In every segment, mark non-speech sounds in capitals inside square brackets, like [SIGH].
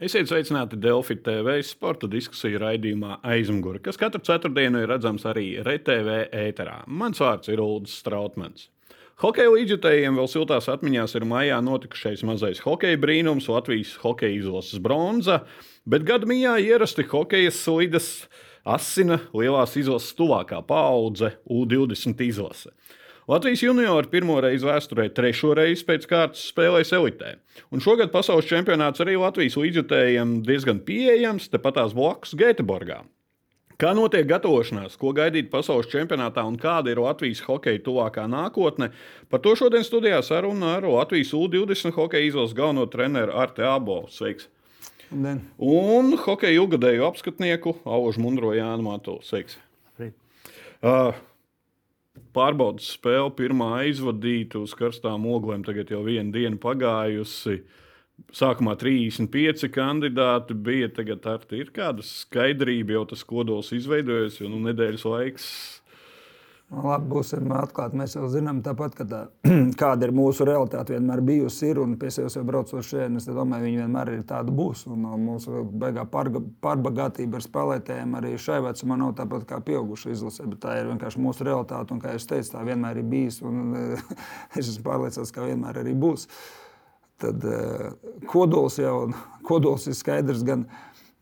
Esiet sveicināti Delfi TV sporta diskusiju raidījumā aizmugurē, kas katru ceturtdienu ir redzams arī RTV ēterā. Mans vārds ir Ulrichs Strautmans. Hokeja līdzjutējiem vēl siltās atmiņās ir maijā notikušais mazais hokeja brīnums, Latvijas hokeja izlases bronza, bet gada mijā ierasti hokeja slidas asina lielās izlases tuvākā paudze U20 izlase. Latvijas juniori pirmo reizi vēsturē trešo reizi pēc kārtas spēlēs elitē. Un šogad pasaules čempionāts arī Latvijas līdzjutējiem diezgan pieejams, tepatās blakus Gēteborgā. Kā notiek gatavošanās, ko gaidīt pasaules čempionātā un kāda ir Latvijas hokeja tuvākā nākotne? Par to šodien studijā saruna ar Latvijas U20 hokeja izlases galveno treneru Arti Abo. Sveiks! Den. Un hokeja ilgadēju apskatnieku Aužu Mundro Jānu Matu. Sveiks! Uh, pārbaudas spēle, pirmā aizvadīta uz karstām oglēm. Tagad jau viena diena pagājusi. Sākumā 35 kandidāti bija. Tagad ir kāda skaidrība, jau tas kodols izveidojies, jo nu, nedēļas laiks labi, būsim atklāti. Mēs jau zinām, tāpat, ka tā, [CLEARS THROAT] kāda ir mūsu realitāte, vienmēr bijusi. Ir, un pie sevis jau braucot šeit, es domāju, viņi vienmēr ir tāda būs. Un mūsu beigā pārbagātība ar spēlētājiem arī šai vecumā nav tāpat kā pieaugušu izlasē, bet tā ir vienkārši mūsu realitāte. Un, kā jau teicu, tā vienmēr ir bijis, un [LAUGHS] es esmu pārliecināts, ka vienmēr arī būs. Tad kodols jau kodols ir skaidrs gan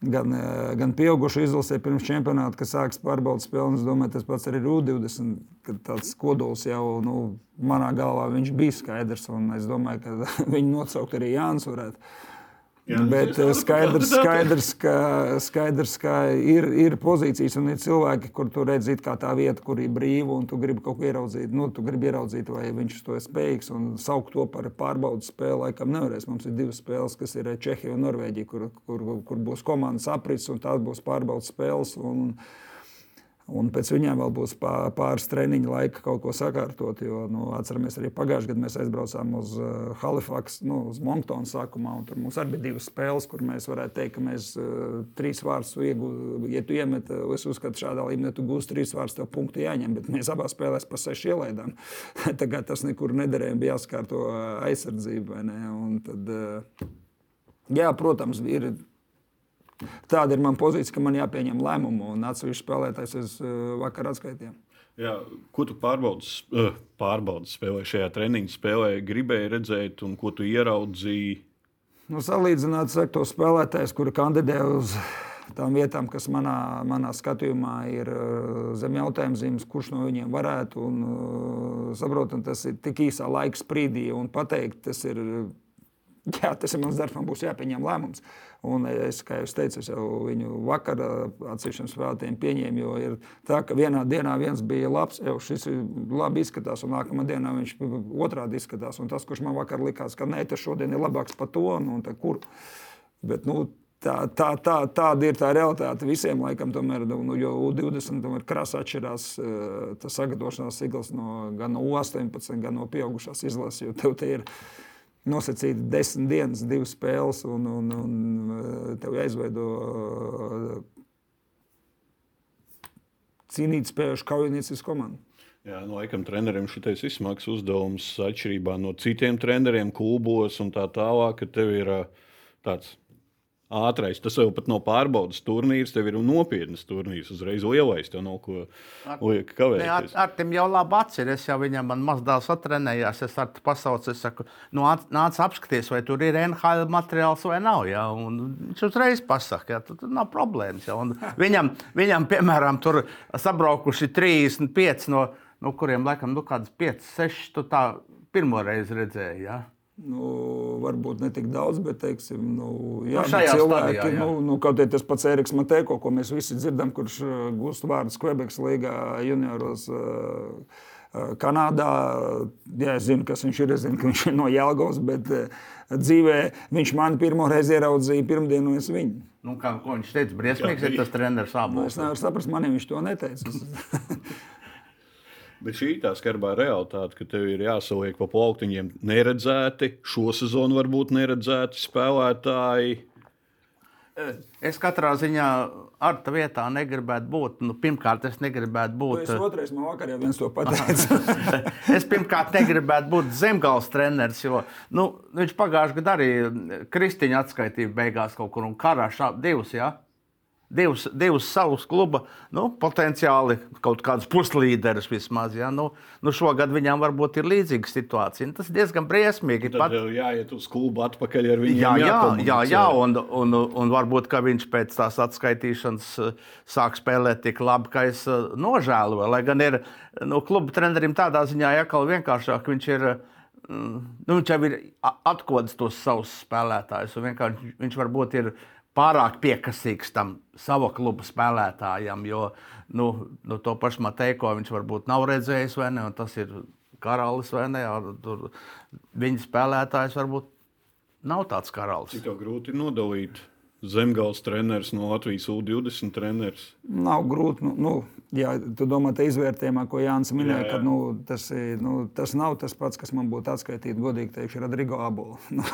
gan, eh, gan pieaugušu izlasē pirms čempionāta, kas sāks pārbaudas spēli. Es domāju, tas pats arī ir U20, kad tāds kodols jau nu, manā galvā bija skaidrs. Es domāju, ka [LAUGHS] viņu nosaukt arī Jānis varētu. Jā, Bet eh, skaidrs, [LAUGHS] skaidrs, ka, skaidrs, ka ir, ir pozīcijas un ir cilvēki, kur tu redzi, kā tā vieta, kur ir brīva, un tu gribi kaut ko ieraudzīt. Nu, tu gribi ieraudzīt, vai viņš to ir spējīgs un saukt to par pārbaudas spēli. Laikam nevarēs. Mums ir divas spēles, kas ir Čehija un Norvēģija, kur, kur, kur būs komandas aprits un tās būs pārbaudas spēles. Un, Un pēc viņiem vēl būs pāris treniņu laika kaut ko sakārtot. Jo, nu, atceramies, arī pagājušajā gadā mēs aizbraucām uz uh, Halifax, nu, uz Monktonu sākumā. Tur mums arī bija divas spēles, kur mēs varētu teikt, ka mēs uh, trīs vārdus iegūstam. Ja tu iemet, uh, es uzskatu, šādā līmenī tu gūsi trīs vārdus, tev punktu jāņem. Bet mēs abās spēlēs pa sešu ielaidām. [LAUGHS] Tagad tas nekur nederēja, bija jāskārto uh, aizsardzību. Tad, uh, jā, protams, ir Tāda ir mana pozīcija, ka man jāpieņem lēmumu, un atsevišķi spēlētājs es eh, vakar atskaitījām. Jā, ko tu pārbaudas, uh, pārbaudas spēlē šajā treniņa spēlē, gribēji redzēt, un ko tu ieraudzīji? Nu, salīdzināt ar to spēlētājs, kuri kandidē uz tām vietām, kas manā, manā skatījumā ir eh, zem jautājuma zīmes, kurš no viņiem varētu. Un, saprotam, tas ir tik īsā laika sprīdī, un pateikt, tas ir Jā, tas ir mans darbs, man būs jāpieņem lēmums. Un es, kā jau teicu, es jau viņu vakarā atsevišķiem spēlētājiem pieņēmu, jo ir tā, ka vienā dienā viens bija labs, jau šis labi izskatās, un nākamā dienā viņš otrādi izskatās. Un tas, kurš man vakar likās, ka nē, tas šodien ir labāks par to, un, un kur. Bet, nu, Tā, tā, tā, tāda ir tā realitāte visiem. Laikam, tomēr, nu, jo U20 tomēr krāsa atšķirās tas sagatavošanās cikls no, gan no 18, gan no pieaugušās izlases. Jo tev te ir nosacīti desmit dienas, divas spēles, un, un, un eh, tev jāizveido eh, cīnīt spējušu kaujinieces komandu. Jā, no laikam treneriem šis smags uzdevums atšķirībā no citiem treneriem, klubos un tā tālāk, ka tev ir eh, tāds ātrais. Tas jau pat nav pārbaudas turnīrs, tev ir nopietnas turnīrs. Uzreiz lielais, tev nav ko liek kavēties. Ar, ar tiem jau labi atceries, es jau viņam mazdēls atrenējās, es ar pasaucu, es saku, nu, nāc apskaties, vai tur ir NHL materiāls vai nav. Ja? Un viņš uzreiz pasaka, ja? tur, tur nav problēmas. Ja? Un viņam, viņam, piemēram, tur sabraukuši 35 no, no kuriem laikam nu, kādas 5, 6, tu tā pirmo reizi redzēji. Ja? Nu, varbūt ne tik daudz, bet teiksim, nu, jā, nu, cilvēki, stadijā, jā. Nu, nu, kaut arī tas pats Eriks Matēko, ko mēs visi dzirdam, kurš uh, gūst vārdus Quebekas līgā junioros. Uh, uh, Kanādā, jā, es zinu, kas viņš ir. Es zinu, ka viņš ir no Jālgavas, bet uh, dzīvē viņš mani pirmo reizi ieraudzīja pirmdienu, un es viņu. Nu, kā, ko viņš teica? Briesmīgs ir tas treneris abos. Nu, es nevaru saprast, man viņš to neteica. [LAUGHS] Bet šī ir tā skarbā realitāte, ka tev ir jāsaliek pa plauktiņiem neredzēti, šo sezonu varbūt neredzēti spēlētāji. Es katrā ziņā ar tā vietā negribētu būt. Nu, pirmkārt, es negribētu Tu būt. esi otrais man vakar jau viens to pateica. [LAUGHS] es pirmkārt negribētu būt zemgāles treneris, jo nu, viņš pagājušajā gadā arī Kristīna atskaitīja beigās kaut kur un karā šādi divus. Ja? Divus, divus savus kluba nu, potenciāli kaut kādus puslīderus vismaz. Ja? Nu, nu šogad viņam varbūt ir līdzīga situācija. Nu, tas ir diezgan briesmīgi. Tad Pat, jāiet uz klubu atpakaļ ar viņu. Jā, jā, jā, jā un, un, un varbūt viņš pēc tās atskaitīšanas eh, sāk spēlēt tik labi, ka es eh, nožēloju. Lai gan ir nu, kluba trenerim tādā ziņā jākal vienkāršāk, viņš ir. mm, Nu, viņš jau ir a- atkodis tos savus spēlētājus. vienkārši Viņš varbūt ir pārāk piekasīgs tam sava kluba spēlētājam, jo nu, nu, to pašu Mateiko viņš varbūt nav redzējis, vai ne? Tas ir karalis vai ne? Tur viņa spēlētājs varbūt nav tāds karalis. Cik tev grūti nodalīt zemgāles treneris no Latvijas U20 treneris? Nav grūti. Nu, nu, jā, tu domā, tā izvērtējumā, ko Jānis minēja, Jā, jā. ka nu, tas, nu, tas nav tas pats, kas man būtu atskaitīts, godīgi teikšu, Rodrigo Abolu. [LAUGHS] Nu,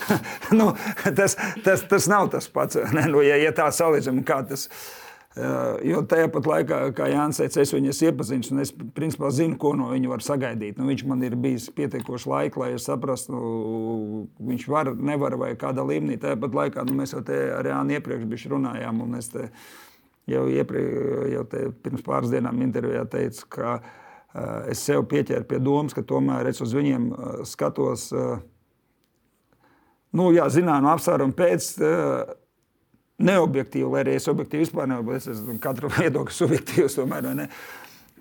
[LAUGHS] nu, tas, tas, tas nav tas pats. [LAUGHS] Ne? Nu, ja, ja tā salīdzinām, kā tas ir. Jo tajā pat laikā, kā Jānis teica, es viņu esmu iepazinis un es principā zinu, ko no viņa var sagaidīt. Nu, viņš man ir bijis pietiekoši laika, lai es saprastu, nu, viņš var, nevar vai kādā līmenī. Tāpat laikā nu, mēs jau te ar Jānu iepriekš runājām. un es Jau, ieprie, jau pirms pāris dienām intervijā teicu, ka uh, es sev pieķēru pie domas, ka tomēr es uz viņiem uh, skatos, nu, jā, zināmu apsvērumu pēc. Neobjektīvi, lai arī es objektīvi vispār nevaru būt. Es esmu katra viedokļa subjektīvs, tomēr, ne?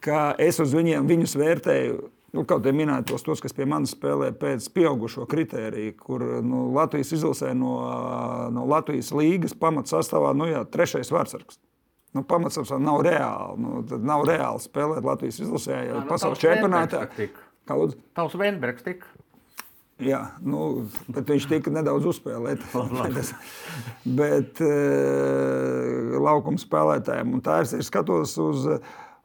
Ka es uz viņiem viņus vērtēju. Nu, kaut kā minētos tos, kas pie manis spēlē pēc pieaugušo kritēriju, kur nu, Latvijas izlasē no, no Latvijas līgas pamatsastāvā nu, jā, trešais vārdsargs. Nu, Pamatsastāvā nav reāli. Nu, nav reāli spēlēt Latvijas izlasē, jau nu, pasaules čempionātā. Kā? Tavs Vēnbergs tika. Jā, nu, bet viņš tika nedaudz uzspēlēts. [LAUGHS] [LAUGHS] bet uh, laukuma spēlētājiem, un tā ir, es skatos uz,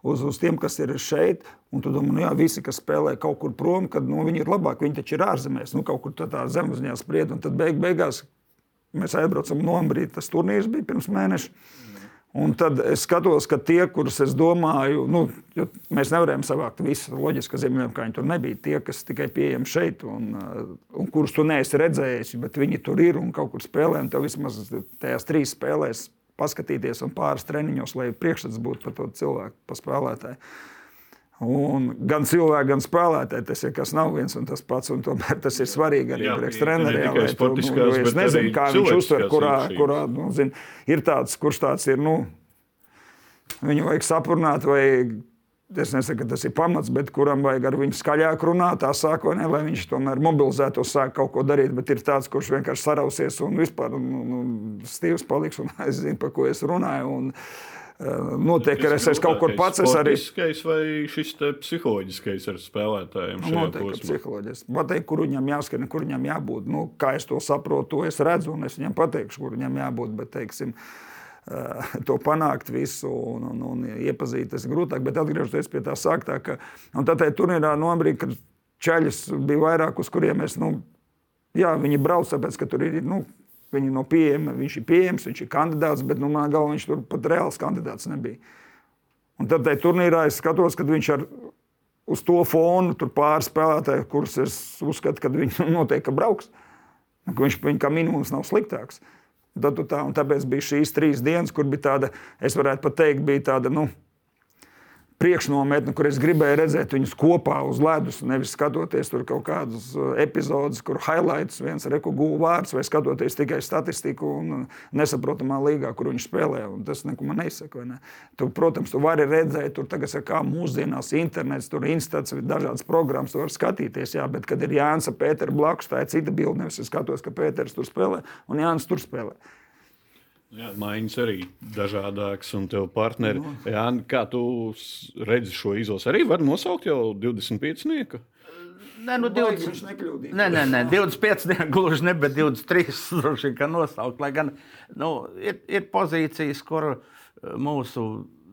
uz, uz tiem, kas ir šeit. Un tu domā, nu jā, visi, kas spēlē kaut kur prom, kad nu, viņi ir labāki, viņi taču ir ārzemēs, nu, kaut kur tādā zemapziņā spriedzi. Un tad beig, beigās mēs aizbraucam no Ambrīta. Tas turnīrs bija pirms mēneša. Un tad es skatos, ka tie, kurus es domāju, nu, mēs nevarējām savākt visu. Loģiski, ka Ziemeļamerikai tur nebija tie, kas tikai pieejami šeit, un, uh, un kurus tu neesi redzējis, bet viņi tur ir un kaut kur spēlē. un Tev vismaz tajās trīs spēlēs paskatīties un pāris treniņos, lai priekšstats būtu par to cilvēku, par spēlētāju. Un gan cilvēki, gan spēlētāji tas ir kas nav viens un tas pats. Un tomēr tas ir svarīgi arī Jā, priekš ne treneriem. tikai lai tu, sportiskās, nu, Es bet nezinu, arī kā viņš uztver, kurā, kurā nu, zin, ir tāds, kurš tāds ir. Nu, viņu vajag saprunāt, vai es nesaku, ka tas ir pamats, bet kuram vajag ar viņu skaļāk runāt, tā sākotnē, lai viņš tomēr mobilizētos, sāk kaut ko darīt. Bet ir tāds, kurš vienkārši sarausies un vispār nu, nu, stīvs paliks, un [LAUGHS] es zinu, par ko es runāju. Un, uh, Noteikti, ka es esmu kaut kur pats. Es arī Sportiskais vai šis psiholoģiskais ar spēlētājiem? Noteikti psiholoģiski. Pateikt, kur viņam jāskan, kur viņam jābūt. Nu, kā es to saprotu, to es redzu, un es viņam pateikšu, kur viņam jābūt. Bet, teiksim, eh, [LAUGHS] to panākt visu un, un, un iepazīt, tas ir grūtāk. Bet atgriežoties pie tā sāktā, ka tad turnīrā nobrīd, kad ceļus bija vairāk, uz kuriem es, nu, jā, viņi brauc, tāpēc, ka tur ir. Nu, Viņi no pieejama, viņš ir pieejams, viņš ir kandidāts, bet nu, manā galvā viņš tur pat reāls kandidāts nebija. Un tad tajā turnīrā es skatos, kad viņš ar uz to fonu tur pāris spēlētāji, kurus es uzskatu, [LAUGHS] ka viņi noteikti brauks. Ka Viņš kā minimums nav sliktāks. Tad, tā, tāpēc bija šīs trīs dienas, kur bija tāda, es varētu pat teikt, bija tāda. Nu, priekšnometni, kur es gribēju redzēt viņus kopā uz ledus, nevis skatoties tur kaut kādus uh, epizodus, kur highlights viens reku gūs vārds, vai skatoties tikai statistiku un uh, nesaprotamā līgā, kur viņš spēlē. Tas neko man neizsaka. Ne? Tu, protams, tu vari redzēt, tur tagad ir kā mūsdienās internets, tur ir instats, dažādas programmas, tu vari skatīties, jā, bet kad ir Jānis Pēters blakus, tā ir cita bilde. Nevis es skatos, ka Pēters tur spēlē un Jānis tur spēlē. Jā, maiņas arī dažādākas, un tev partneri. Jā, kā tu redzi šo izlasi? Arī var nosaukt jau 25. Nieku? Nē, nu, 20, Viņš nekļūdīja. Nē, nē, nē, 25, ne, gluži ne, bet 23. [LAUGHS] droši vien, ka nosaukt. Lai gan nu, ir, ir pozīcijas, kur eh, mūsu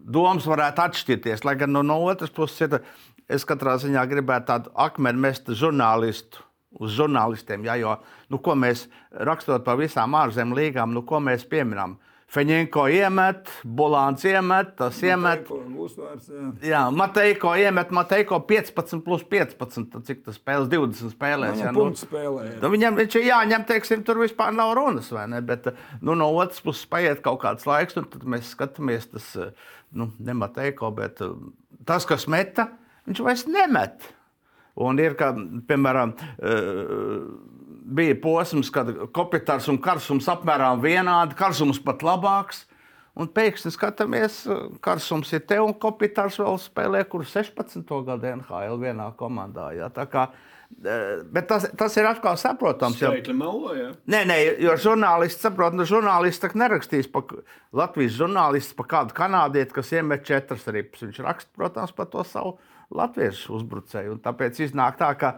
domas varētu atšķirties. Lai gan nu, no otras puses, ir, es katrā ziņā gribētu tādu akmeni mest žurnālistu uz žurnālistiem. Jā, jo, nu, ko mēs rakstot par visām ārzemju līgām, nu, ko mēs pieminam? Feņģenko iemet, Bulāns iemet, tas iemet. Uzvārds, jā. Jā, Mateiko iemet, Mateiko 15 plus 15. Tad cik tas spēlēs 20 spēlēs? Jā, nu, punkts spēlē. jā. Nu, viņam viņš ir jāņem, teiksim, tur vispār nav runas, vai ne? Bet nu, no otras puses, paiet kaut kāds laiks, un tad mēs skatāmies, tas nu, nemateiko, bet eh, tas, kas meta, viņš vairs nemet. Un ir, kā, piemēram, eh, bija posms, kad kopitārs un karsums apmēram vienādi, karsums pat labāks. Un pēkšņi skatāmies, eh, karsums ir te un kopitārs vēl spēlē, kur 16. gada NHL vienā komandā. Jā. Tā kā, eh, Bet tas, tas ir atkal saprotams. jo- Skaitļi melo, jā. Nē, nē, jo žurnālists saprot, nu, žurnālists tak nerakstīs par Latvijas žurnālistu, par kādu kanādieti, kas iemet četras ripas. Viņš raksta, protams, par to savu latviešu uzbrucēju. Un tāpēc iznāk tā, ka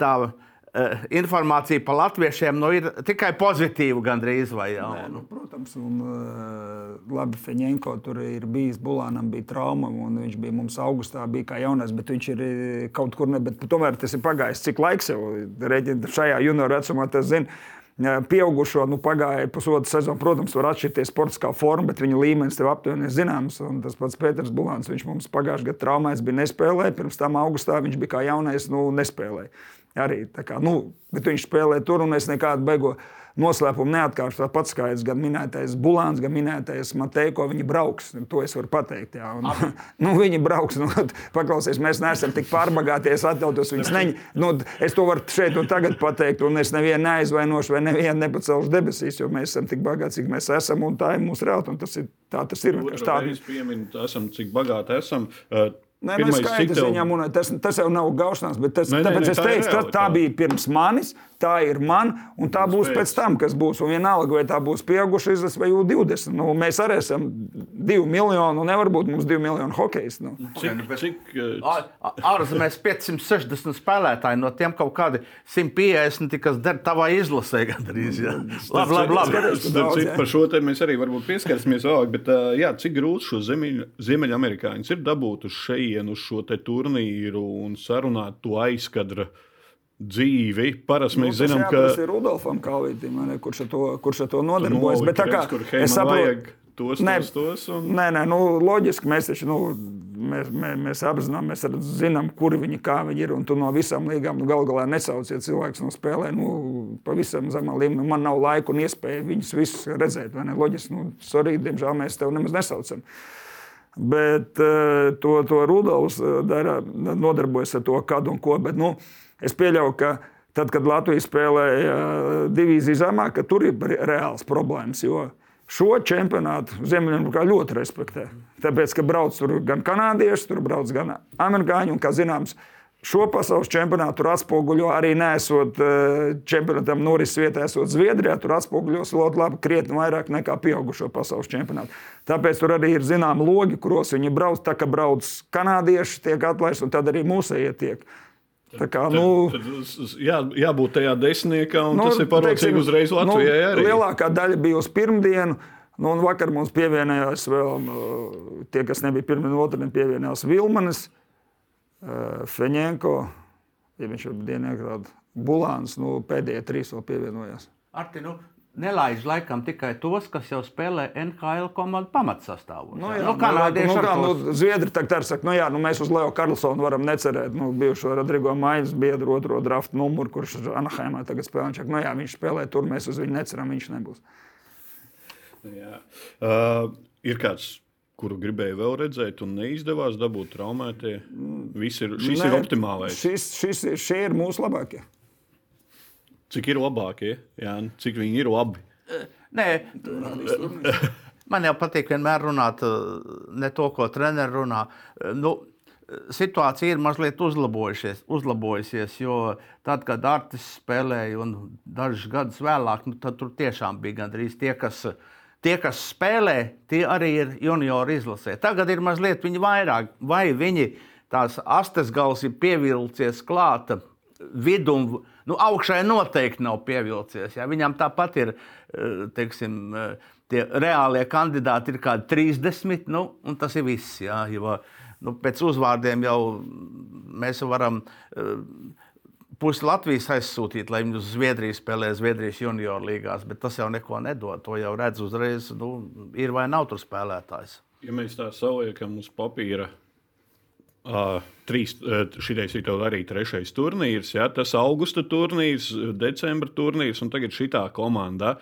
tā uh, informācija par latviešiem nu, ir tikai pozitīva gandrīz vai jau. Nē, nu, protams, un uh, labi, Feņģenko tur ir bijis. Bulānam bija trauma, un viņš bija mums augustā, bija kā jaunais, bet viņš ir eh, kaut kur ne. Bet tomēr tas ir pagājis cik laiks jau reģistrēts šajā junioru vecumā. Tas zina. Pieaugušo nu, pagāja pusotru sezonu. Protams, var atšķirties sports kā forma, bet viņa līmenis tev aptuveni zināms. Un tas pats Pēters Bulāns, viņš mums pagājušajā gadā traumēs bija nespēlējis. Pirms tam augustā viņš bija kā jaunais, nu, nespēlēja. Arī tā kā, nu, bet viņš spēlēja tur, un es nekādu beigu noslēpumu neatkārtošu. Tāpat skaidrs, gan minētais Bulāns, gan minētais Mateiko, viņi brauks. To es varu pateikt. Jā. Un, [LAUGHS] nu, viņi brauks. Nu, paklausies, mēs neesam tik pārbagāti, es atļautos viņus neņemt. Nu, es to varu šeit un tagad pateikt, un es nevienu neaizvainošu vai nevienu nepacelšu debesīs, jo mēs esam tik bagāti, cik mēs esam, un tā ir mūsu realitāte. Tas ir tā, tas ir tā. Pieminam, esam, cik bagāti esam. Uh, Nē, mēs skaidrs tev- viņam, un tas, tas jau nav gaušanās, bet tas, Nē, nē, tāpēc nē, es tā ir teicu, tā, tā realitāte. bija pirms manis, tā ir man, un tā būs pēc. tam, kas būs. Un vienalga, vai tā būs pieauguša izlase vai U20. Nu, mēs arī esam divi miljoni, un nevar būt mums divi miljoni hokejs. Nu. Cik, cik, Ā- ā- Ārzemēs 560 spēlētāji, no tiem kaut kādi 150, kas der tavā izlasē. Gandrīz, jā. labi, labi, labi. Starp daudz, jā. par šo tēmu mēs arī varbūt pieskarsimies vēlāk, bet jā, cik grūti šo Ziemeļ- ziemeļamerikāņus ir dabūt uz šejienu, uz šo te turnīru un sarunāt to aizkadra dzīvi. Parasti mēs Nu, tas zinām, ka jāprasa ir Rudolfam ne, kurš ar to, kurš ar to nodarbojas. nolika, Bet tā kā redz, es saprotu, tos, Nē. tos, tos. Un... Nē, nē, nu, loģiski mēs taču nu, mēs, mēs, mēs apzināmies, mēs zinām, kur viņi, kā viņi ir. Un tu no visām līgām nu, galu galā nesauciet cilvēks no spēlē. Nu, pavisam zemā līmenī man nav laika un iespēja viņus visus redzēt. Loģiski, nu, sorry, diemžēl mēs tev nemaz nesaucam. Bet uh, to, to Rudolfs eh, dara, nodarbojas ar to, kad un ko. Bet, nu, es pieļauju, ka tad, kad Latvija spēlēja eh, divīziju zemāk, ka tur ir re- reāls problēmas. Jo šo čempionātu Ziemeļamerikā ļoti respektē. Tāpēc, ka brauc tur gan kanādieši, tur brauc gan amerikāņi. Un, kā zināms, šo pasaules čempionātu tur atspoguļo arī nesot eh, čempionātam norises vietā, esot Zviedrijā. Tur atspoguļos ļoti labi, krietni vairāk nekā pieaugušo pasaules čempionātu. Tāpēc tur arī ir zināma logi, kuros viņi brauc. Tā kā brauc kanādieši, tiek atlaisti, un tad arī mūsējie tiek. Tā kā, Tad, nu, tad, s- jā, jābūt tajā desmitniekā, un Nu, nu, tas ir parocīgi uzreiz Latvijai. Nu, arī. lielākā daļa bija uz pirmdienu. Nu, un vakar mums pievienojās vēl nu, tie, kas nebija pirmā un otrā, pievienojās Vilmanis, eh, Feņēnko, ja viņš ir dienīgi Bulāns, nu, pēdējie trīs vēl pievienojās. Arti, nu, nelaiž laikam tikai tos, kas jau spēlē NHL komandu pamatsastāvos. Nu, jā. jā, nu, kanādieši nu, ar kā, nu, Zviedri tagad arī saka, nu, jā, nu, mēs uz Leo Karlsonu varam necerēt. Nu, bijušo Rodrigo Maiņas biedru otro draftu numuru, kurš ir Anaheimā tagad spēlē. Viņš saka, nu, jā, viņš spēlē tur, mēs uz viņu neceram, viņš nebūs. Jā. Uh, ir kāds, kuru gribēju vēl redzēt, un neizdevās dabūt traumētie. Viss ir, šis Nē, ir optimālais. Šis, šis, šie ir mūsu labākie. Cik ir labākie, jā, cik viņi ir labi. Nē, man jau patīk vienmēr runāt eh, ne to, ko treneris runā. Eh, Nu, situācija ir mazliet uzlabojusies, uzlabojusies jo tad, kad Artis spēlēja un dažus gadus vēlāk, nu, tad tur tiešām bija gandrīz tie, kas. Tie, kas spēlē, tie arī ir juniori izlasē. Tagad ir mazliet vairāk, vai viņi tās astes gals ir pievilcies klāta vidum, nu, augšai noteikti nav pievilcies. Ja? Viņam tāpat ir, eh, teiksim, eh, tie reālie kandidāti ir kādi 30, nu, un tas ir viss. Ja? Jo, nu, pēc uzvārdiem jau mēs varam eh, pusi Latvijas aizsūtīt, lai viņi uz Zviedriju spēlē Zviedrijas junior līgās, bet tas jau neko nedod. To jau redz uzreiz, nu, ir vai nav tur spēlētājs. Ja mēs tā saliekam uz papīra, uh, trīs, šitais ir arī trešais turnīrs, ja, tas augusta turnīrs, decembra turnīrs un tagad šitā komanda.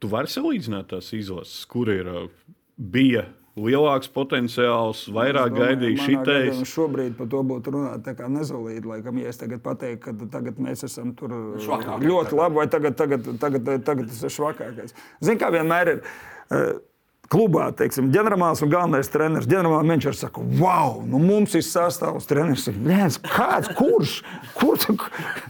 Tu vari salīdzināt tās izlases, kur ir uh, bija lielāks potenciāls, vairāk gaidīja šitais. Šobrīd par to būtu runāt tā kā nezolīti. Laikam, ja es tagad pateiktu, ka tagad mēs esam tur Švakākie ļoti tagad. labi, vai tagad, tagad, tagad, tagad tas ir švakākais. Zini, kā vienmēr ir. eh, Klubā, teiksim, ģenerālis un galvenais treneris. Ģenerālis ir saka, wow, nu mums ir sastāvs treneris. Nē, kāds, kurš? kurš?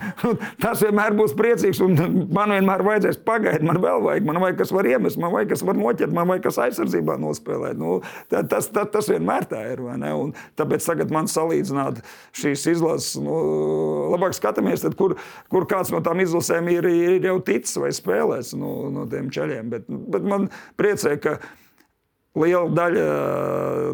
[LAUGHS] Tas vienmēr būs priecīgs, un man vienmēr vajadzēs pagaidīt. Man vēl vajag, man vajag kas var iemest, man vajag kas var noķert, man vajag kas aizsardzībā nospēlēt. Nu, tas, tas, tas vienmēr tā ir. Tāpēc tagad man salīdzināt šīs izlases, nu, labāk skatāmies, tad, kur, kur kāds no tām izlasēm ir, ir jau ticis vai spēlēs no, no tiem ceļiem. Bet, bet man priecē, ka Liela daļa,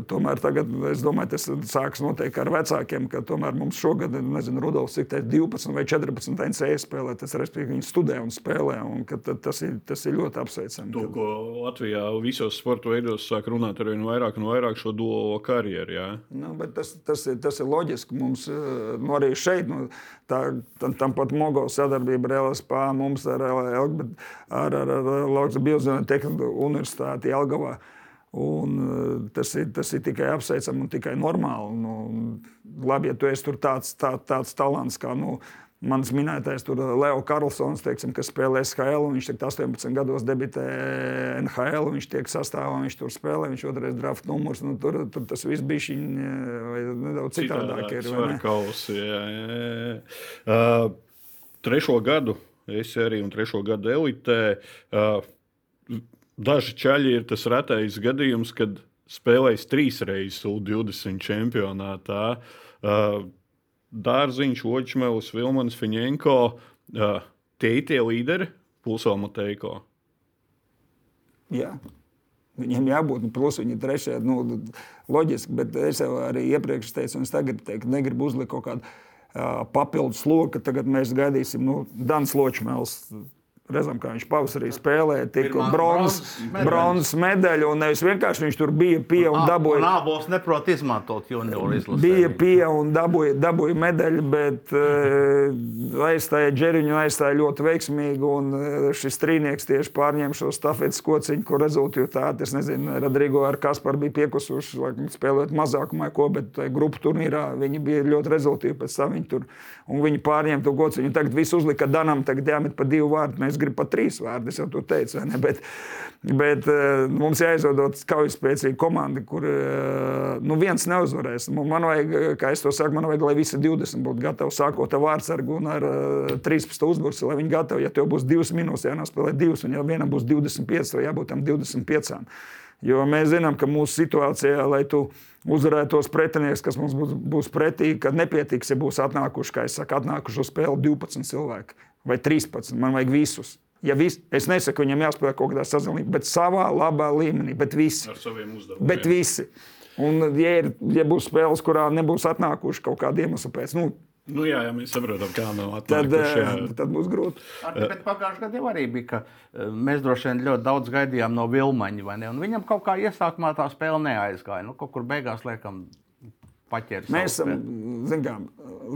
tomēr, tagad, es domāju, tas sāks notiek ar vecākiem, ka tomēr mums šogad, nezinu, Rudolfs ir 12 vai 14 NCE spēlē, tas respektīvi viņi studē un spēlē, un ka ta- tas ir, tas ir ļoti apsveicami. To, ko Latvijā visos sporta veidos sāk runāt ar vien vairāk un vairāk šo duālo karjeru. Jā. Nu, bet tas, tas, ir, tas ir loģiski. Mums eh, nu, arī šeit, nu, tā, tam, tam pat Mogovas sadarbība ar LSP, mums ar, Elg- ar, ar, ar Laukas Biozēnu Tehniku universitāti Jelgavā. Un, eh, tas, ir, tas ir tikai apsveicami un tikai normāli. Nu, labi, ja tu esi tur tāds, tā, tāds talants kā nu, mans minētais tur Leo Karlsons, teiksim, kas spēlē SHL. Viņš tagad 18 gados debitē NHL. Viņš tiek sastāvā, viņš tur spēlē, viņš otrais draft numurs. Nu, tur, tur tas viss bija nedaudz citādāk. Ir? Svarkausi, jā, jā, jā. Uh, trešo gadu es arī un trešo gadu elitē. Uh, daži čaļi ir tas retais gadījums, kad spēlējis trīs reizes U20 čempionātā. Uh, Dārziņš, Očmēlis, Vilmans, Fiņenko. Uh, tie ir tie līderi, Pulso Mateiko. Jā. Viņiem jābūt, nu, plus viņi ir trešie. Nu, loģiski, bet es jau arī iepriekš teicu, un es tagad teiktu, negribu uzlikt kaut kādu uh, papildus slogu, ka tagad mēs gaidīsim nu, Dans Ločmēls. Redzam, kā viņš pavasarī spēlēja, tika bronzas bronzas medaļa. Un nevis vienkārši viņš tur bija pie un dabūja. Nābols neprot izmantot junioru izlasi. Bija pie un dabūja, dabūja medaļu, bet uh, [LAUGHS] aizstāja Džeriņu, aizstāja ļoti veiksmīgi. Un uh, šis trīnieks tieši pārņēma šo stafetes kociņu, kur rezultātā, es nezinu, Rodrigo ar Kasparu bija piekusuši, laikam, spēlēt mazākumā, ko, bet grupu turnīrā viņi bija ļoti rezultāti. Pēc tam viņi tur un viņi pārņēma to kociņu. Tagad viss uzlika Danam, tagad jāmet pa divu vārdu. Mēs gribam pat trīs vārdus, jau to teicu. vai ne? Bet, bet uh, mums jāizveido kaujaspēcīga komanda, kur uh, nu viens neuzvarēs. Man vajag, eh, kā es to saku, man vajag, lai visi 20 būtu gatavi sākot ar vārdsargu un ar uh, 13 uzbruci, lai viņi gatavi. Ja tev būs divas minūtes, jānospēlē divas, un ja vienam būs 25, tad jābūt tam 25. Jo mēs zinām, ka mūsu situācijā, lai tu uzvarētu tos pretinieks, kas mums būs, būs pretī, kad nepietiks, ja būs atnākuši, kā es saku, atnākuši uz spēli 12 cilvēki vai 13. Man vajag visus. Ja vis, es nesaku, viņam jāspēlē kaut kādā sazināmībā, bet savā labā līmenī, bet visi. Ar saviem uzdevumiem. Bet visi. Un, ja, ir, ja būs spēles, kurā nebūs atnākuši kaut kāda iemesla pēc, nu, Nu, jā, ja mēs saprotam, kā nav tad, atnākuši. jā. eh, tad būs grūti. Bet pagājušajā gadā jau arī bija, ka eh, mēs droši vien ļoti daudz gaidījām no Vilmaņa. vai ne? Un Viņam kaut kā iesākumā tā spēle neaizgāja. Nu, kaut kur beigās liekam, paķēries. Mēs esam, zinām,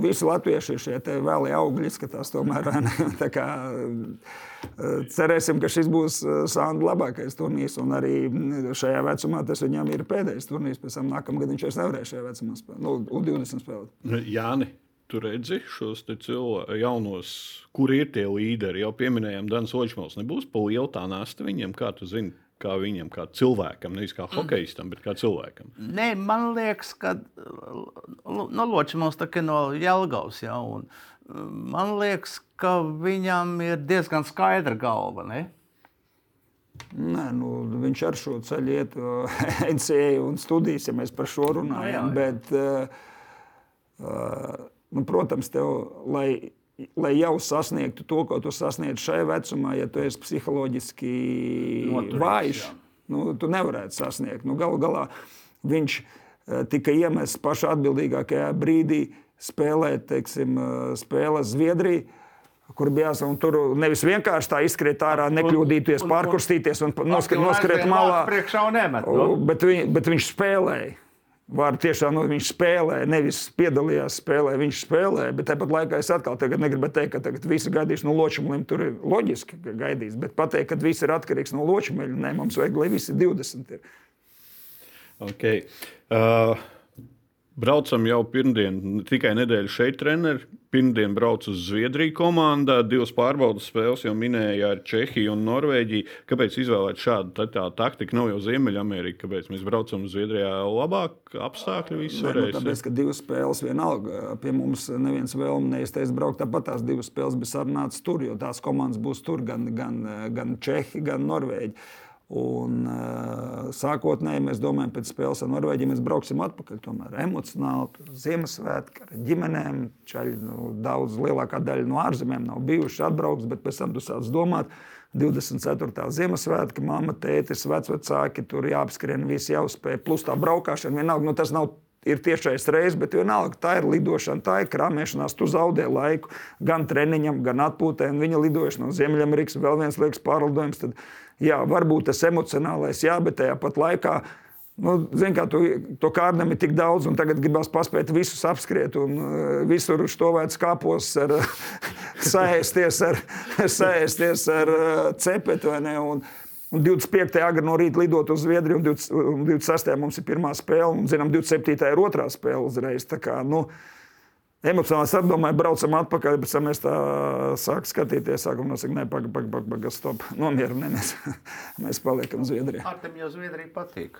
visi latvieši ir šie vēlie augļi, izskatās tomēr. [LAUGHS] kā, eh, cerēsim, ka šis būs eh, Sāna labākais turnīrs. Un arī mm, šajā vecumā tas viņam ir pēdējais turnīrs. Pēc tam nākamā gada viņš vairs nevarēs šajā vecumā spēlēt. Nu, U20 spēlēt. Jāni, tu redzi šos te cilvēkus, jaunos, kur ir tie līderi. Jau pieminējām, Dans Očmals. Nebūs pa lielu tā nasta viņam, kā tu zini. Kā viņam, kā cilvēkam, nevis kā hokeistam, bet kā cilvēkam. Nē, man liekas, ka no Ločmans tā kā no Jelgavas. Ja, un, uh, man liekas, ka viņam ir diezgan skaidra galva. Ne? Nē, nu, viņš ar šo ceļu iet, [LAUGHS] NCA un studijas, ja mēs par šo runājam. jā, jā. Bet, uh, uh, nu, protams, tev, lai, lai jau sasniegtu to, ko tu sasniedz šajā vecumā, ja tu esi psiholoģiski Noturīgs, vājš, jā. nu, tu nevarētu sasniegt. Nu, Galu galā viņš uh, tika iemests pašā atbildīgākajā brīdī spēlēt, teiksim, spēles Zviedrijā. Kur bija jāsaka, tur nevis vienkārši tā izskriet ārā, nekļūdīties, pārkustīties un noskriet, malā. Priekšā un nemet. Nu? Bet, viņ, bet viņš spēlēja. Var tiešām nu, viņš spēlē, nevis piedalījās spēlē, viņš spēlē. Bet tāpat laikā es atkal negribu teikt, ka visi gaidīs no ločumeļiem. Tur ir loģiski, ka gaidīs. Bet pateikt, ka viss ir atkarīgs no ločumeļa, nē, mums vajag, lai visi 20 ir. Okay. Uh... Braucam jau pirmdien, tikai nedēļu šeit, treneri. Pirmdien braucu uz Zviedriju komandā. Divas pārbaudas spēles jau minēja ar Čehiju un Norvēģiju. Kāpēc izvēlēt šādu tā, tā taktiku? Nav jau Ziemeļamerika. Kāpēc mēs braucam uz Zviedrijā? Labāk apstākļi visur. Nu, tāpēc, ka divas spēles vienalga. Pie mums neviens vēlme neizteicis braukt. Tāpat tās divas spēles bija sarunātas tur, jo tās komandas būs tur gan, gan, gan Čehi, gan Norvēģi. Un, uh, sākotnēji mēs domājam, pēc spēles ar Norvēģiju mēs brauksim atpakaļ. Tomēr emocionāli, tur Ziemassvētki ar ģimenēm. Čaļi, nu, daudz lielākā daļa no ārzemēm nav bijuši atbraukts, bet pēc tam tu sāc domāt. 24. Ziemassvētki, mamma, tētis, vecvecāki, tur jāapskrien, visi jāuzspēj. Plus tā braukšana, vienalga, nu, tas nav ir tiešais reizes, bet vienalga tā ir lidošana, tā ir krāpšanās. Tu zaudē laiku gan treniņam, gan atpūtē. Viņa lidošana no Ziemeļamerikas vēl viens liekas pārlidojums. Tad jā, varbūt tas emocionālais, jā, bet tajā pat laikā. Nu, Ziniet, kā tu, to kārdam ir tik daudz, un tagad gribās paspēt visus apskriet, un uh, visur uz to vajag kāpos, ar, [LAUGHS] saēsties ar, [LAUGHS] saēsties ar uh, cepetu. Un, un 25. agri no rīta lidot uz Zviedriju, un 20, un 26. mums ir pirmā spēle, un zinām, 27. ir otrā spēle uzreiz. Tā kā, nu, Emocionāli es domāju, braucam atpakaļ, bet mēs tā sākam skatīties. Sākam nosakt, nē, pagaidi, pagaidi, pagaidi, paga, stop. [LAUGHS] Nomierināmies. [LAUGHS] mēs paliekam Zviedrijā. Ar tiem jau Zviedrija patīk.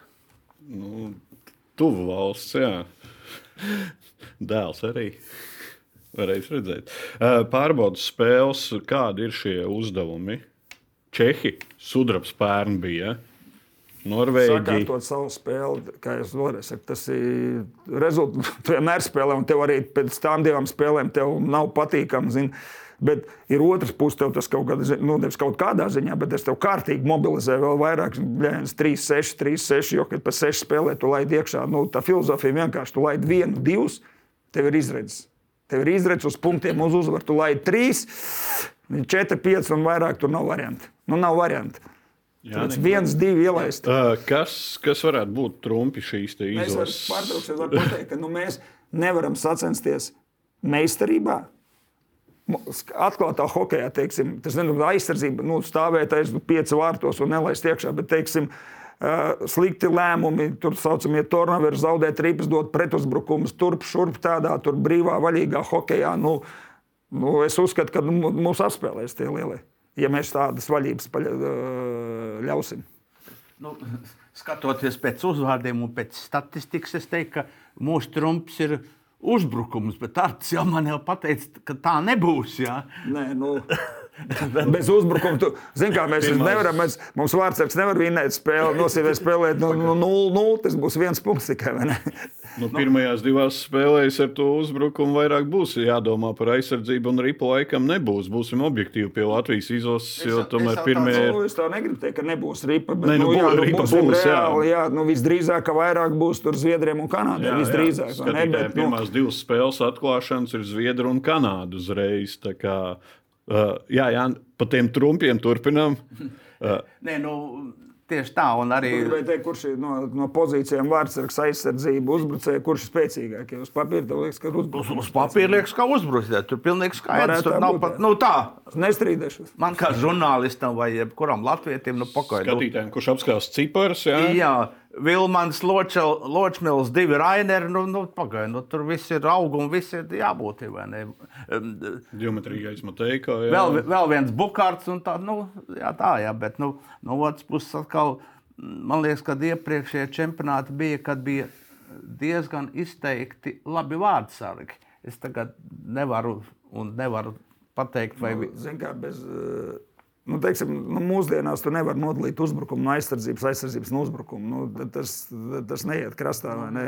Nu, tuvu valsts, jā. Dēls arī. Varēs redzēt. Pārbaudas spēles, kādi ir šie uzdevumi? Čehi, sudrabs pērn bija. Ja? Norvēģija. Sakārtot savu spēli, kā vēlreiz saku, tas ir rezultāts. [LAUGHS] Tu vienmēr spēlē, un tev arī pēc tam divām spēlēm nav patīkami. Zin. Bet ir otrs puses, tev tas kaut, kādā, nu, kaut kādā ziņā, bet tas tev kārtīgi mobilizē vēl vairāk, 3, 6, 3, 6. Jo, kad pēc 6 spēlē tu laidi iekšā, nu, tā filozofija vienkārši tu laidi vienu, divus, tev ir izredzes. Tev ir izredzes uz punktiem, uz uzvaru. Tu laidi 3, 4, 5 un vairāk tur nav variantu. Nu, nav variantu. Jā, viens, divi ielaist. Uh, kas, kas varētu būt trumpi šīs izlases? Mēs pārtrauksim, var pateikt, ka nu, mēs nevaram sacensties meistarībā. Atklātā hokeja, teiksim, tas ir aizsardzība, nu, stāvēt aiz pieci vārtos un nelaist iekšā, bet, teiksim, uh, slikti lēmumi, tur saucamie tornaveri, zaudēt ripas, dot pretuzbrukumus, turp, šurp tādā, tur brīvā, vaļīgā hokejā. Nu, nu, es uzskatu, ka nu, mūs apspēlēs tie lielie ja mēs tādas vaļības ļausim. Nu, skatoties pēc uzvārdiem un pēc statistikas, es teiktu, ka mūsu trumps ir uzbrukums, bet Arts jau man jau pateica, ka tā nebūs. Jā. Nē, nu. [LAUGHS] Bez uzbrukuma. Tu, zin, kā, mēs Pirmais. nevaram, mēs, mums vārdsargs nevar vinēt spēli, nosīvēt spēlēt no nu, 0-0. Nu, tas būs viens punkts tikai. [LAUGHS] Nu, pirmajās divās spēlēs ar to uzbrukumu vairāk būs jādomā par aizsardzību, un ripu laikam nebūs. Būsim objektīvi pie Latvijas izlases, jo tomēr pirmie ir. Nu, es tā negribu teikt, ka nebūs ripa. Bet, ne, nu, nu, jā, nu, ripa būs, reāli, jā. jā nu, visdrīzāk, ka vairāk būs tur Zviedriem un Kanādai. Visdrīzāk. Jā, ne, bet, nu... Pirmās divas spēles atklāšanas ir Zviedru un Kanādu uzreiz. Uh, jā, jā, pa tiem trumpiem turpinām. Uh, Nē, nu, Tieši tā, un arī. Teikt, kurš ir no, no pozīcijām vārdsargs, aizsardzība, uzbrucēja, kurš ir spēcīgākais? Uz papīra liekas, ka uzbrucējs. Uz papīra liekas, ka uzbrucējs. Tur pilnīgi skaidrs. Tur nav pat, nu tā. Nestrīdēšos. Man kā žurnālistam vai jebkuram latvietim, nu pakaļ. Skatītājiem, kurš apskās ciparus, jā. Jā. Vilmans, Ločmils, divi Raineri. Nu, nu, pagai, nu, tur viss ir auga un viss ir jābūt. Geometrīgais Mateiko. Jā. Vēl, vēl viens bukārts un tā, nu, jā, tā, jā, bet nu, no otras puses atkal, man liekas, ka iepriekšējie čempionāti bija, kad bija diezgan izteikti labi vārdsargi. Es tagad nevaru un nevaru pateikt, vai... Nu, zin kā, bez, uh Nu, teiksim, nu, mūsdienās tu nevari nodalīt uzbrukumu no aizsardzības, aizsardzības no uzbrukuma. Nu, tas, tas neiet krastā. Ne?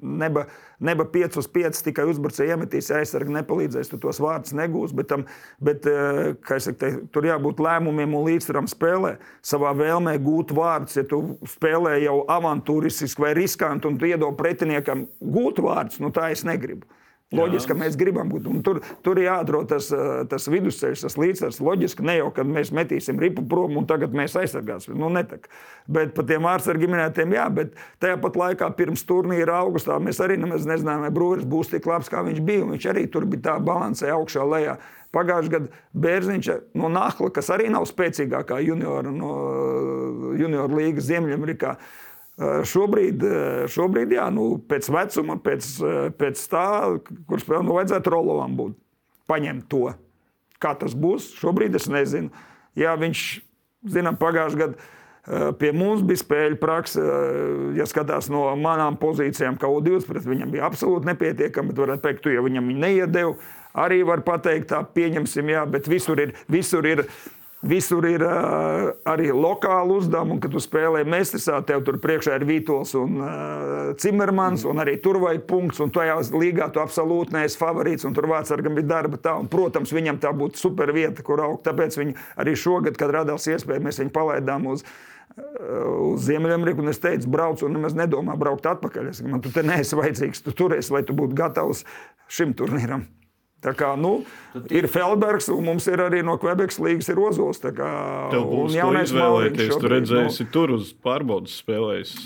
Neba, neba 5 uz 5 tikai uzbrucēji iemetīs, aizsargi nepalīdzēs, tu tos vārdus negūsi. Bet, tam, bet eh, saku, te, tur jābūt lēmumiem un līdzsvaram spēlē. Savā vēlmē gūt vārdus, ja tu spēlē jau avantūristiski vai riskanti un tu iedod pretiniekam gūt vārdus, nu tā es negribu. Loģiski, ka mēs gribam būt. Un tur, tur ir jāatrod tas, eh, tas vidusceļš, tas līdzsvars. Loģiski, ne jau kad mēs metīsim ripu prom un tagad mēs aizsargāsim. Nu, netak. bet par tiem ārsargi minētiem, jā, bet tajā pat laikā pirms turnīra augustā mēs arī nemaz nezinājām, vai Brūris būs tik labs, kā viņš bija. Viņš arī tur bija tā balansē augšā lejā. Pagājušajā gadā Bērziņš no Nahla, kas arī nav spēcīgākā juniora no junior līgas Ziemeļamerikā. Šobrīd, šobrīd jā, nu, pēc vecuma, pēc, pēc tā, kurš spēlē, nu, vajadzētu Rolovam būt. Paņemt to. Kā tas būs, šobrīd es nezinu. Jā, viņš, zinām, pagājušajā gadā pie mums bija spēļu praksa. Ja skatās no manām pozīcijām, kā U20, viņam bija absolūti nepietiekami, bet varētu teikt, tu jau viņam neiedēvi arī var pateikt, tā pieņemsim, jā, bet visur ir. Visur ir Visur ir uh, arī lokāli uzdevumi, kad tu spēlē Mēstisā, tev tur priekšā ir Vītols un uh, Cimermans, un arī tur vajag punkts, un tajā līgā tu absolūti neesi favorīts, un tur Vācijam bija darba tā, un, protams, viņam tā būtu super vieta, kur augt. Tāpēc viņi arī šogad, kad radās iespēja, mēs viņu palaidām uz, uz Ziemeļameriku, un es teicu, brauc, un nemaz nedomā braukt atpakaļ. Es, man tu te neesi vajadzīgs, tu turēsi, lai tu būtu gatavs šim turnīram. Tā kā, nu, ir Felbergs, un mums ir arī no Quebekas līnijas ir Ozols. Tev būs jaunais vēlēties, tu redzēsi, nu, tur uz pārbaudas spēlēs.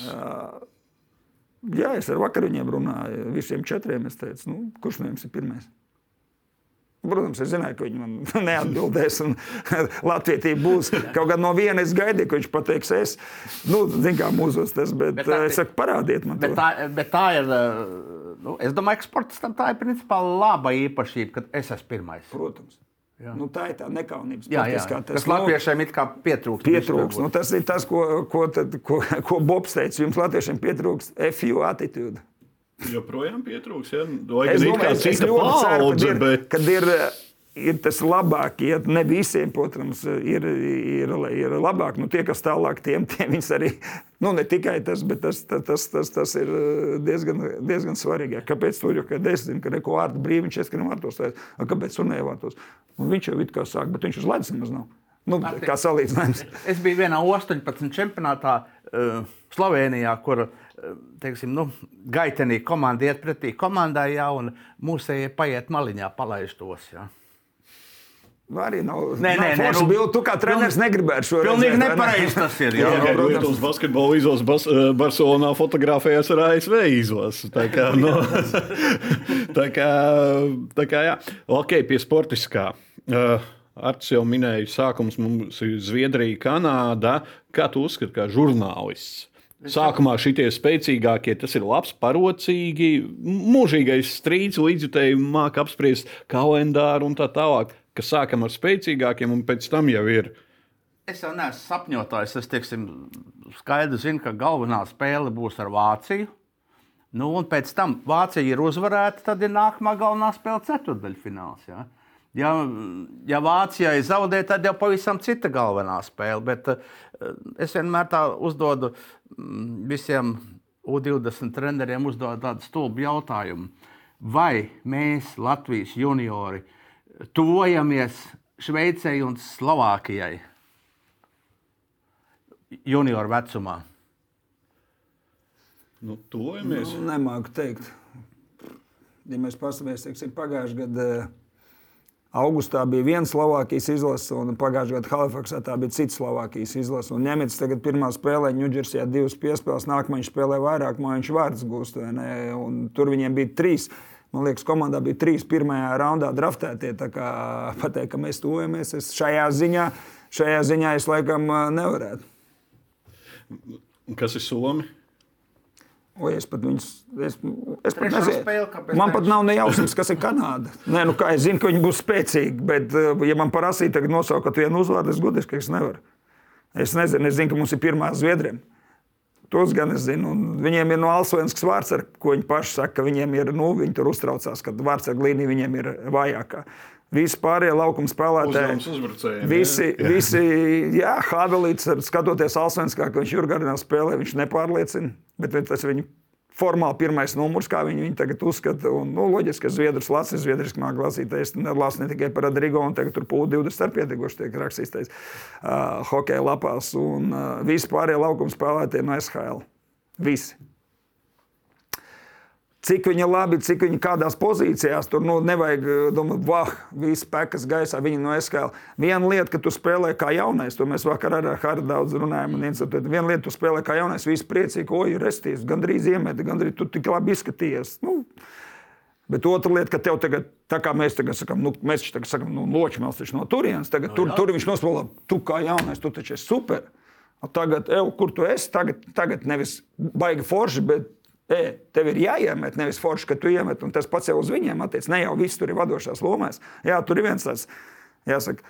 Jā, es ar vakar viņiem runāju, visiem četriem. Es teicu, nu, kurš no jums ir pirmais? Protams, es zināju, ka viņi man [LAUGHS] neatbildēs. [LAUGHS] Latvijā būs kaut kā no viena. Es gaidīju, ka viņš pateiks, es. Nu, zinu, kā mūzos tas, bet, bet tā, es saku, parādiet man. Bet to. tā, bet tā ir nu, es domāju, ka sportistam tā ir principā laba īpašība, ka es esmu pirmais. Protams. Jā. Nu, tā ir tā nekaunības jā, jā. Tas, tas latviešiem ir pietrūkst. pietrūkst. Nu, tas ir tas, ko, ko, tad, ko, ko Bobs teica. Jums latviešiem pietrūkst FU attitūda. Joprojām pietrūkst. Ja? Es domāju, ka tas ir ļoti kad ir, kad ir ir tas labāk, ja ne visiem, protams, ir, ir, ir labāk. Nu, tie, kas tālāk, tiem, tiem viņas arī, nu, ne tikai tas, bet tas, tas, tas, tas, tas ir diezgan, diezgan svarīgi. Kāpēc tur jau, kad es zinu, ka neko vārdu brīvi viņš ieskrien vārtos, kāpēc tur nevārtos? Un viņš jau it kā sāk, bet viņš uz ledus nemaz nav. Nu, kā salīdzinājums. Es biju vienā 18 čempionātā uh, Slovenijā, kur uh, teiksim, nu, gaitenī komanda iet pretī komandai, ja, un mūsējie paiet maliņā, palaiž tos. Ja. Nu, arī nav. Nē, nē, nē nu, bildu, tu kā treneris negribētu šo redzēt. Pilnīgi nepareizi tas ir. Jā, jā, jā protams, basketbola izos Bas eh, Barcelonā fotografējās ar ASV izos. Tā kā, [LAUGHS] nu, tā kā, tā kā jā. Ok, pie sportiskā. Uh, Arts jau minēja, sākums mums ir Zviedrija, Kanāda. Kā tu uzskati, kā žurnālists? Sākumā šitie spēcīgākie, tas ir labs, parocīgi, mūžīgais strīds, līdzjutēji māca apspriest kalendāru un tā tālāk ka sākam ar spēcīgākiem, un pēc tam jau ir. Es jau neesmu sapņotājs. Es teiksim, skaidri zinu, ka galvenā spēle būs ar Vāciju. Nu, un pēc tam Vācija ir uzvarēta, tad ir nākamā galvenā spēle ceturdaļfināls. Ja? Ja, ja Vācijai zaudē, tad jau pavisam cita galvenā spēle. Bet uh, es vienmēr tā uzdodu mm, visiem U20 treneriem uzdot tādu stulbu jautājumu. Vai mēs, Latvijas juniori, tuvojamies Šveicei un Slovākijai junioru vecumā? Nu, tuvojamies. Nu, nemāku teikt. Ja mēs paskatīsimies, pagājušajā gadā eh, augustā bija viena Slovākijas izlase, un pagājušajā gadā Halifaksā tā bija cita Slovākijas izlase. Un Ņemets tagad pirmā spēlē Ņūdžersijā divas piespēles, nākamā viņš spēlē vairāk, man viņš vārds gūst. Tur viņiem bija trīs. Man liekas, komandā bija trīs pirmajā raundā draftētie. Pateikt, ka mēs tuvojamies, es šajā ziņā, šajā ziņā es laikam nevarētu. Kas ir Somi? O, es pat viņus, es, es pat nezinu. Man pat nav nejausmas, kas ir Kanāda. Nē, nu kā es zinu, ka viņi būs spēcīgi, bet, ja man prasīja tagad nosaukt vienu uzvārdu, es godīgi, ka es nevaru. Es nezinu, es zinu, ka mums ir pirmā Zviedrija. Tos gan es zinu. Un viņiem ir no Alsvenskas vārds, ar ko viņi paši saka, ka viņiem ir, nu, viņi tur uztraucās, ka vārds ar glīniju viņiem ir vājākā. Visi pārējie laukuma spēlētāji. Visi, jā. [LAUGHS] visi, jā, Havelīts, skatoties Alsvenskā, ka viņš Jurgardā spēlē, viņš nepārliecina, bet tas viņu formāli pirmais numurs, kā viņi, viņi tagad uzskata. Un, nu, loģiski, ka Zviedrijas lasa, Zviedrijas mākslinieks lasītais, lasu ne tikai par Rodrigo, un tagad tur pūlis 20 ar pietiekoši tiek rakstīts uh, hokeja lapās. Un uh, visi pārējie laukuma spēlētāji no SHL. Visi. Cik viņa labi, cik viņa kādās pozīcijās. Tur nu, nevajag domāt, vah, viss pekas gaisā, viņa no SKL. Viena lieta, ka tu spēlē kā jaunais, to mēs vakar ar Hārdu daudz runājām. Viena lieta, tu spēlē kā jaunais, viss priecīgi, oi, restīvs, gandrīz iemeti, gandrīz tu tik labi izskatījies. Nu, Bet otra lieta, ka tev tagad, tā kā mēs tagad sakām, nu, mēs tagad sakām, nu, loķis taču no turienes, tagad no, tur, jā. tur viņš nospēlē, tu kā jaunais, tu taču esi super. Tagad, ev, kur tu esi, tagad, tagad nevis baigi forši, bet E, tev ir jāiemet, nevis forši, ka tu iemet, un tas pats jau uz viņiem attiecas. Ne jau viss tur ir vadošās lomās. Jā, tur ir viens tāds, jāsaka,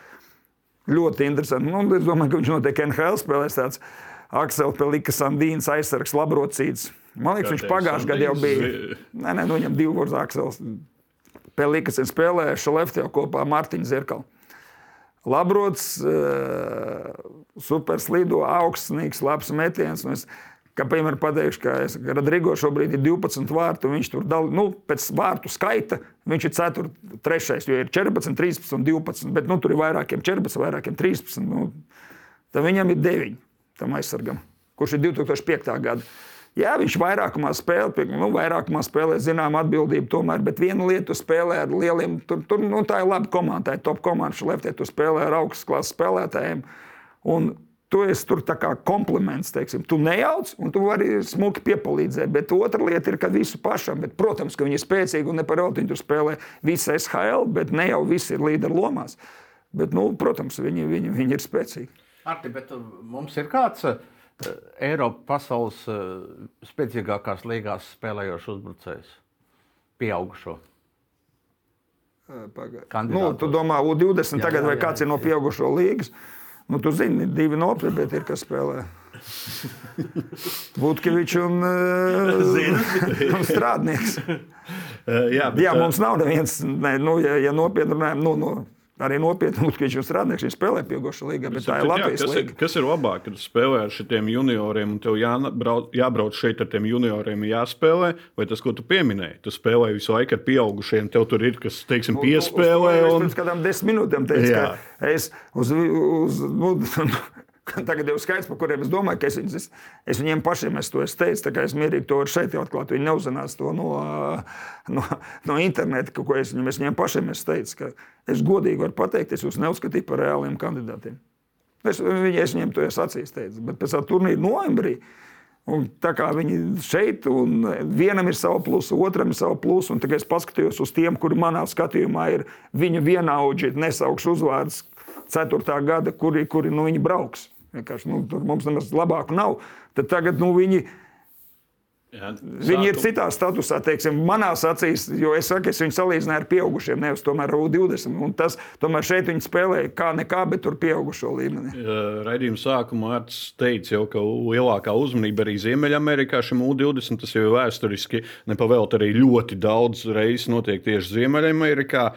ļoti interesants. Nu, es domāju, ka viņš noteikti NHL spēlēs tāds Aksels Pelikas Andīns aizsargs Labrocīts. Man liekas, viņš pagājušajā gadā jau bija. Nē, nē, nu viņam divu vārdu Aksels. Pelikas ir spēlējuši Leftijā kopā ar Mārtiņu Zirkalu. Labrots, superslido, augstsnīgs, labs metiens. Es, Kā piemēram, pateikšu, ka Rodrigo šobrīd ir 12 vārtu. Viņš tur dal, nu, pēc vārtu skaita viņš ir 4, 3, jo ir 14, 13 un 12. Bet nu, tur ir vairākiem 14, vairākiem 13. Nu, tad viņam ir 9 tam aizsargam, kurš ir 2005. gada. Jā, viņš vairākumā spēlē, nu, vairākumā spēlē zinām atbildību, tomēr, bet vienu lietu spēlē ar lieliem, tur, tur nu, tā ir laba komanda, tā ir top komanda, šleftē, tu spēlē ar augstas klases spēlētājiem. Un Tu esi tur kā kompliments, teiksim. Tu nejauc, un tu vari smuki piepalīdzēt. Bet otra lieta ir, ka visu pašam. Bet, protams, ka viņi ir spēcīgi un neparauti. Viņi tur spēlē visu SHL, bet ne jau visi ir līderi lomās. Bet, nu, protams, viņi, viņi, viņi ir spēcīgi. Arti, bet uh, mums ir kāds uh, Eiropas pasaules uh, spēcīgākās līgās spēlējošs uzbrucējs, pieaugušo. Kandidātos. Nu, tu domā, U20 jā, tagad jā, vai jā, kāds jā, ir no pieaugušo līgas? Jā. Nu, tu zini, divi nopietni ir, kas spēlē. Vudkevičs un, uh, un strādnieks. [LAUGHS] Jā, bet, jā, mums nav neviens, ne, nu, ja, ja nopietni runājam, nu, no, arī nopietni [LAUGHS] Lutkevičs un strādnieks. Viņš spēlē pieaugušo līgā, bet tā ir Latvijas jā, kas, līga. Ir, kas ir labāk, kad spēlē ar šiem junioriem un tev jābrauc, jābrauc šeit ar tiem junioriem, jāspēlē, vai tas, ko tu pieminēji? Tu spēlē visu laiku ar pieaugušiem, tev tur ir kas, teiksim, piespēlē. Nu, un... Pēc kādām desmit minūtēm teicu, ka es uz, uz, uz, [LAUGHS] [LAUGHS] Tagad jau skaidrs, par kuriem es domāju, ka es, es, es viņiem pašiem es to es teicu. Es mierīgi to varu šeit atklāt. Viņi neuzzinās to no, [LAUGHS] no, no interneta, ko es viņiem, es viņiem pašiem es teicu. Es godīgi varu pateikt, es jūs neuzskatīju par reāliem kandidātiem. Es, viņi, es viņiem to acīs teicis. Bet pēc tam turnīra novembrī. Un tā kā viņi šeit, un vienam ir sava plusa, otram ir sava plusa, un tagad es paskatījos uz tiem, kuri manā skatījumā ir viņu vienaudži, nesaukšu uzvārdus, 4. gada, kuri, kuri nu, viņi brauks. Vienkārši nu, tur mums nemaz labāku nav. Tad tagad nu, viņi. Jā, viņi ir citā statusā, teiksim, manā acīs, jo es saku, es viņu salīdzināju ar pieaugušiem, nevis tomēr ar U20. Un tas, tomēr šeit viņi spēlēja kā nekā, bet tur pieaugušo līmenī. Raidījuma sākumā Arts teica, jau, ka lielākā uzmanība arī Ziemeļamerikā šim U20 tas jau vēsturiski nepavēlt arī ļoti daudz reizes notiek tieši Ziemeļamerikā.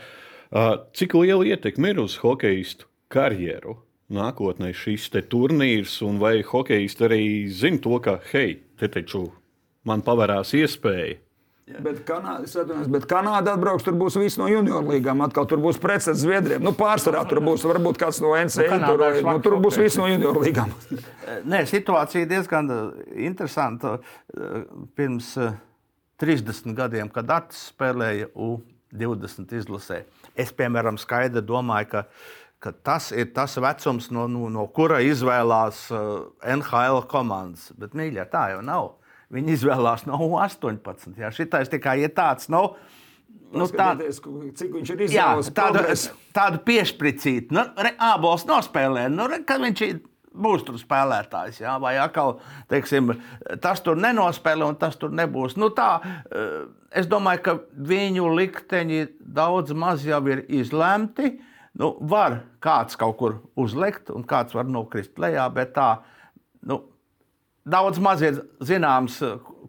Cik liela ietekme ir uz hokeistu karjeru? Nākotnē šis turnīrs, un vai hokejisti arī zina to, ka, hei, te taču man pavērās iespēja. Bet, Kanāda, bet Kanāda atbrauks, tur būs viss no junior līgām. Atkal tur būs precedents Zviedriem. Nu, pārsvarā tur būs varbūt kāds no NCA. Nu, tur, nu, tur būs viss no junior līgām. [LAUGHS] Nē, situācija diezgan uh, interesanta. Uh, pirms 30 uh, gadiem, kad Arts spēlēja U20 izlasē, es, piemēram, skaidri domāju, ka ka tas ir tas vecums, no, no, no kura izvēlās uh, NHL komandas. Bet, mīļā, tā jau nav. Viņi izvēlās no 18. Jā, šitais tikai ir tāds. Nu, Nu, tā, cik viņš ir izdevies tādu, tādu piešpricītu. Nu, Ābols nospēlē, nu, re, kad viņš ir būs tur spēlētājs. Jā, vai atkal, teiksim, tas tur nenospēlē, un tas tur nebūs. Nu, tā, uh, es domāju, ka viņu likteņi daudz maz jau ir izlemti. Nu, var kāds kaut kur uzlikt, un kāds var nokrist lejā, bet tā nu, daudz maz ir zināms,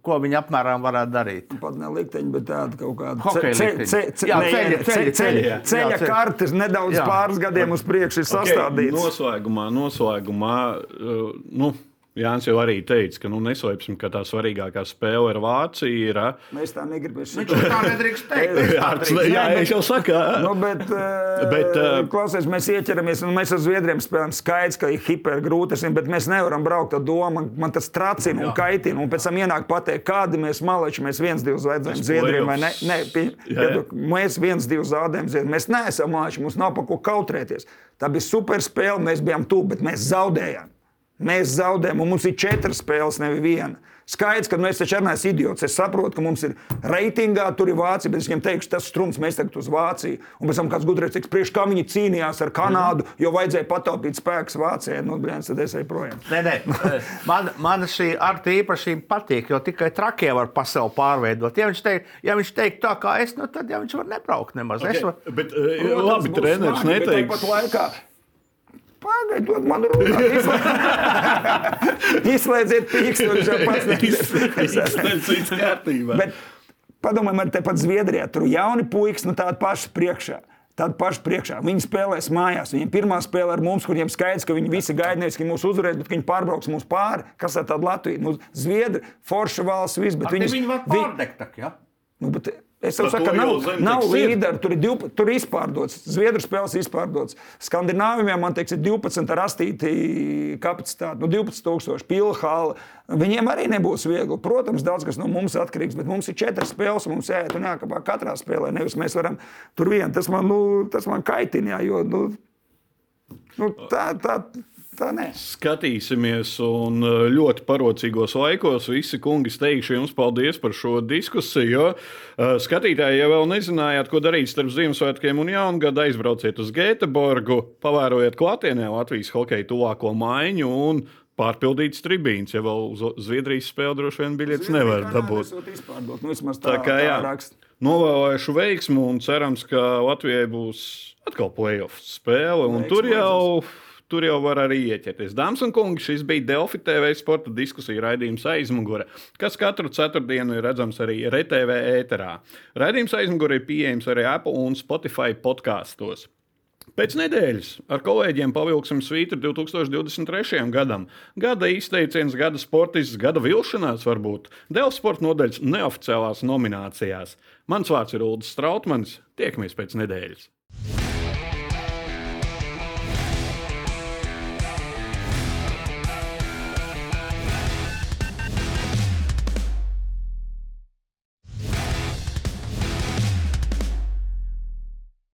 ko viņi apmēram varētu darīt. Pat ne likteņi, bet tāda kaut kāda ce, ce, ce, ce, jā, ceļa, ceļa, ceļa, ceļa kartes nedaudz jā. pāris gadiem uz priekšu ir okay, sastādīts. Noslēgumā, noslēgumā uh, nu, Jānis jau arī teica, ka nu, neslēpsim, ka tā svarīgākā spēle ar Vāciju ir. Mēs tā negribēsim. Viņš tā nedrīkst teikt. es tā Ārts, drīkst. jā, es jau saku, ā. Nu, bet, Bet, bet eh, uh, klausies, mēs ieķeramies, un mēs ar Zviedriem spēlējam. Skaidrs, ka ir hipergrūti, bet mēs nevaram braukt ar domu. Man, tas tracina un kaitina. Un pēc tam ienāk pateikt, kādi mēs maleči, mēs viens, divus vajadzējām Zviedriem vai ne. ne pie, Jā, jā. mēs viens, divus zaudējām Zviedriem. Mēs neesam maleči, mums nav pa ko kautrēties. Tā bija super spēle, mēs bijām tuvu, bet mēs zaudējām. Mēs zaudējām, un mums ir četras spēles, nevis viena. Skaidrs, ka mēs taču neesam idioti. Es saprotu, ka mums ir reitingā, tur ir Vācija, bet es viņiem teikšu, tas strums, mēs tagad uz Vāciju. Un pēc tam kāds gudrais teiks, priekš kā viņi cīnījās ar Kanādu, jo vajadzēja pataupīt spēkus Vācijai. Nu, blēns, tad es eju projām. Nē, nē. Man, man šī ar īpašība patīk, jo tikai trakie var pasauli pārveidot. Ja viņš teikt, ja viņš teikt tā kā es, nu, tad ja viņš var nebraukt nemaz. Okay. Es var... Bet, ā, labi, treneris neteiks. tāpat laikā Pagaidiet, man runāt. Izslēdziet- viņš jau pats kārtībā. Bet padomājiet, man tepat Zviedrijā tur jauni puikas, nu tādi paši priekšā. Tādi paši priekšā. Viņi spēlēs mājās. Viņiem pirmā spēle ar mums, kuriem skaidrs, ka viņi visi gaida nevis, ka mūs uzvarēs, bet viņi pārbrauks mūs pāri. Kas ir tāda Latvija? Nu, Zviedri, forša valsts, viss. Viņi pārdegt. tak, Ja? Nu, bet es jau saku, nav, Zemteks nav līderi. Tur ir, div, tur ir izpārdots. Zviedru spēles izpārdots. Skandināvijā man teiks, ir 12 ar astīti kapacitāti. Nu, 12,000 pilhāla. Viņiem arī nebūs viegli. Protams, daudz kas no mums atkarīgs, bet mums ir četras spēles. Mums jāiet un jākāpā katrā spēlē. Nevis mēs varam tur vien. Tas man, nu, tas man kaitina, jo nu, nu, tā, tā, tā nē. Skatīsimies, un uh, ļoti parocīgos laikos visi kungi teikšu jums paldies par šo diskusiju. jo, uh, Skatītāji, ja vēl nezinājāt, ko darīt starp Ziemassvētkiem un Jaungadu, aizbrauciet uz Gēteborgu, pavērojiet klātienē Latvijas hokeja tuvāko maiņu un pārpildītas tribīnes. Ja vēl uz Zviedrijas spēli droši vien biļetes nevar dabūt. Nu, tā, Tā kā jā, novēlēšu veiksmu un cerams, ka Latvijai būs atkal playoff spēle. un Tur jau, tur jau var arī ieķerties. Dāmas un kungi, šis bija Delfi TV sporta diskusija raidījums aizmugure, kas katru ceturtdienu ir redzams arī RTV ēterā. Raidījums aizmugure ir pieejams arī Apple un Spotify podkāstos. Pēc nedēļas ar kolēģiem pavilksim svītru 2023. gadam. Gada izteiciens, gada sportists, gada vilšanās varbūt Dēls sporta nodaļas neoficiālās nominācijās. Mans vārds ir Ulrichs Strautmans. Tiekamies pēc nedēļas!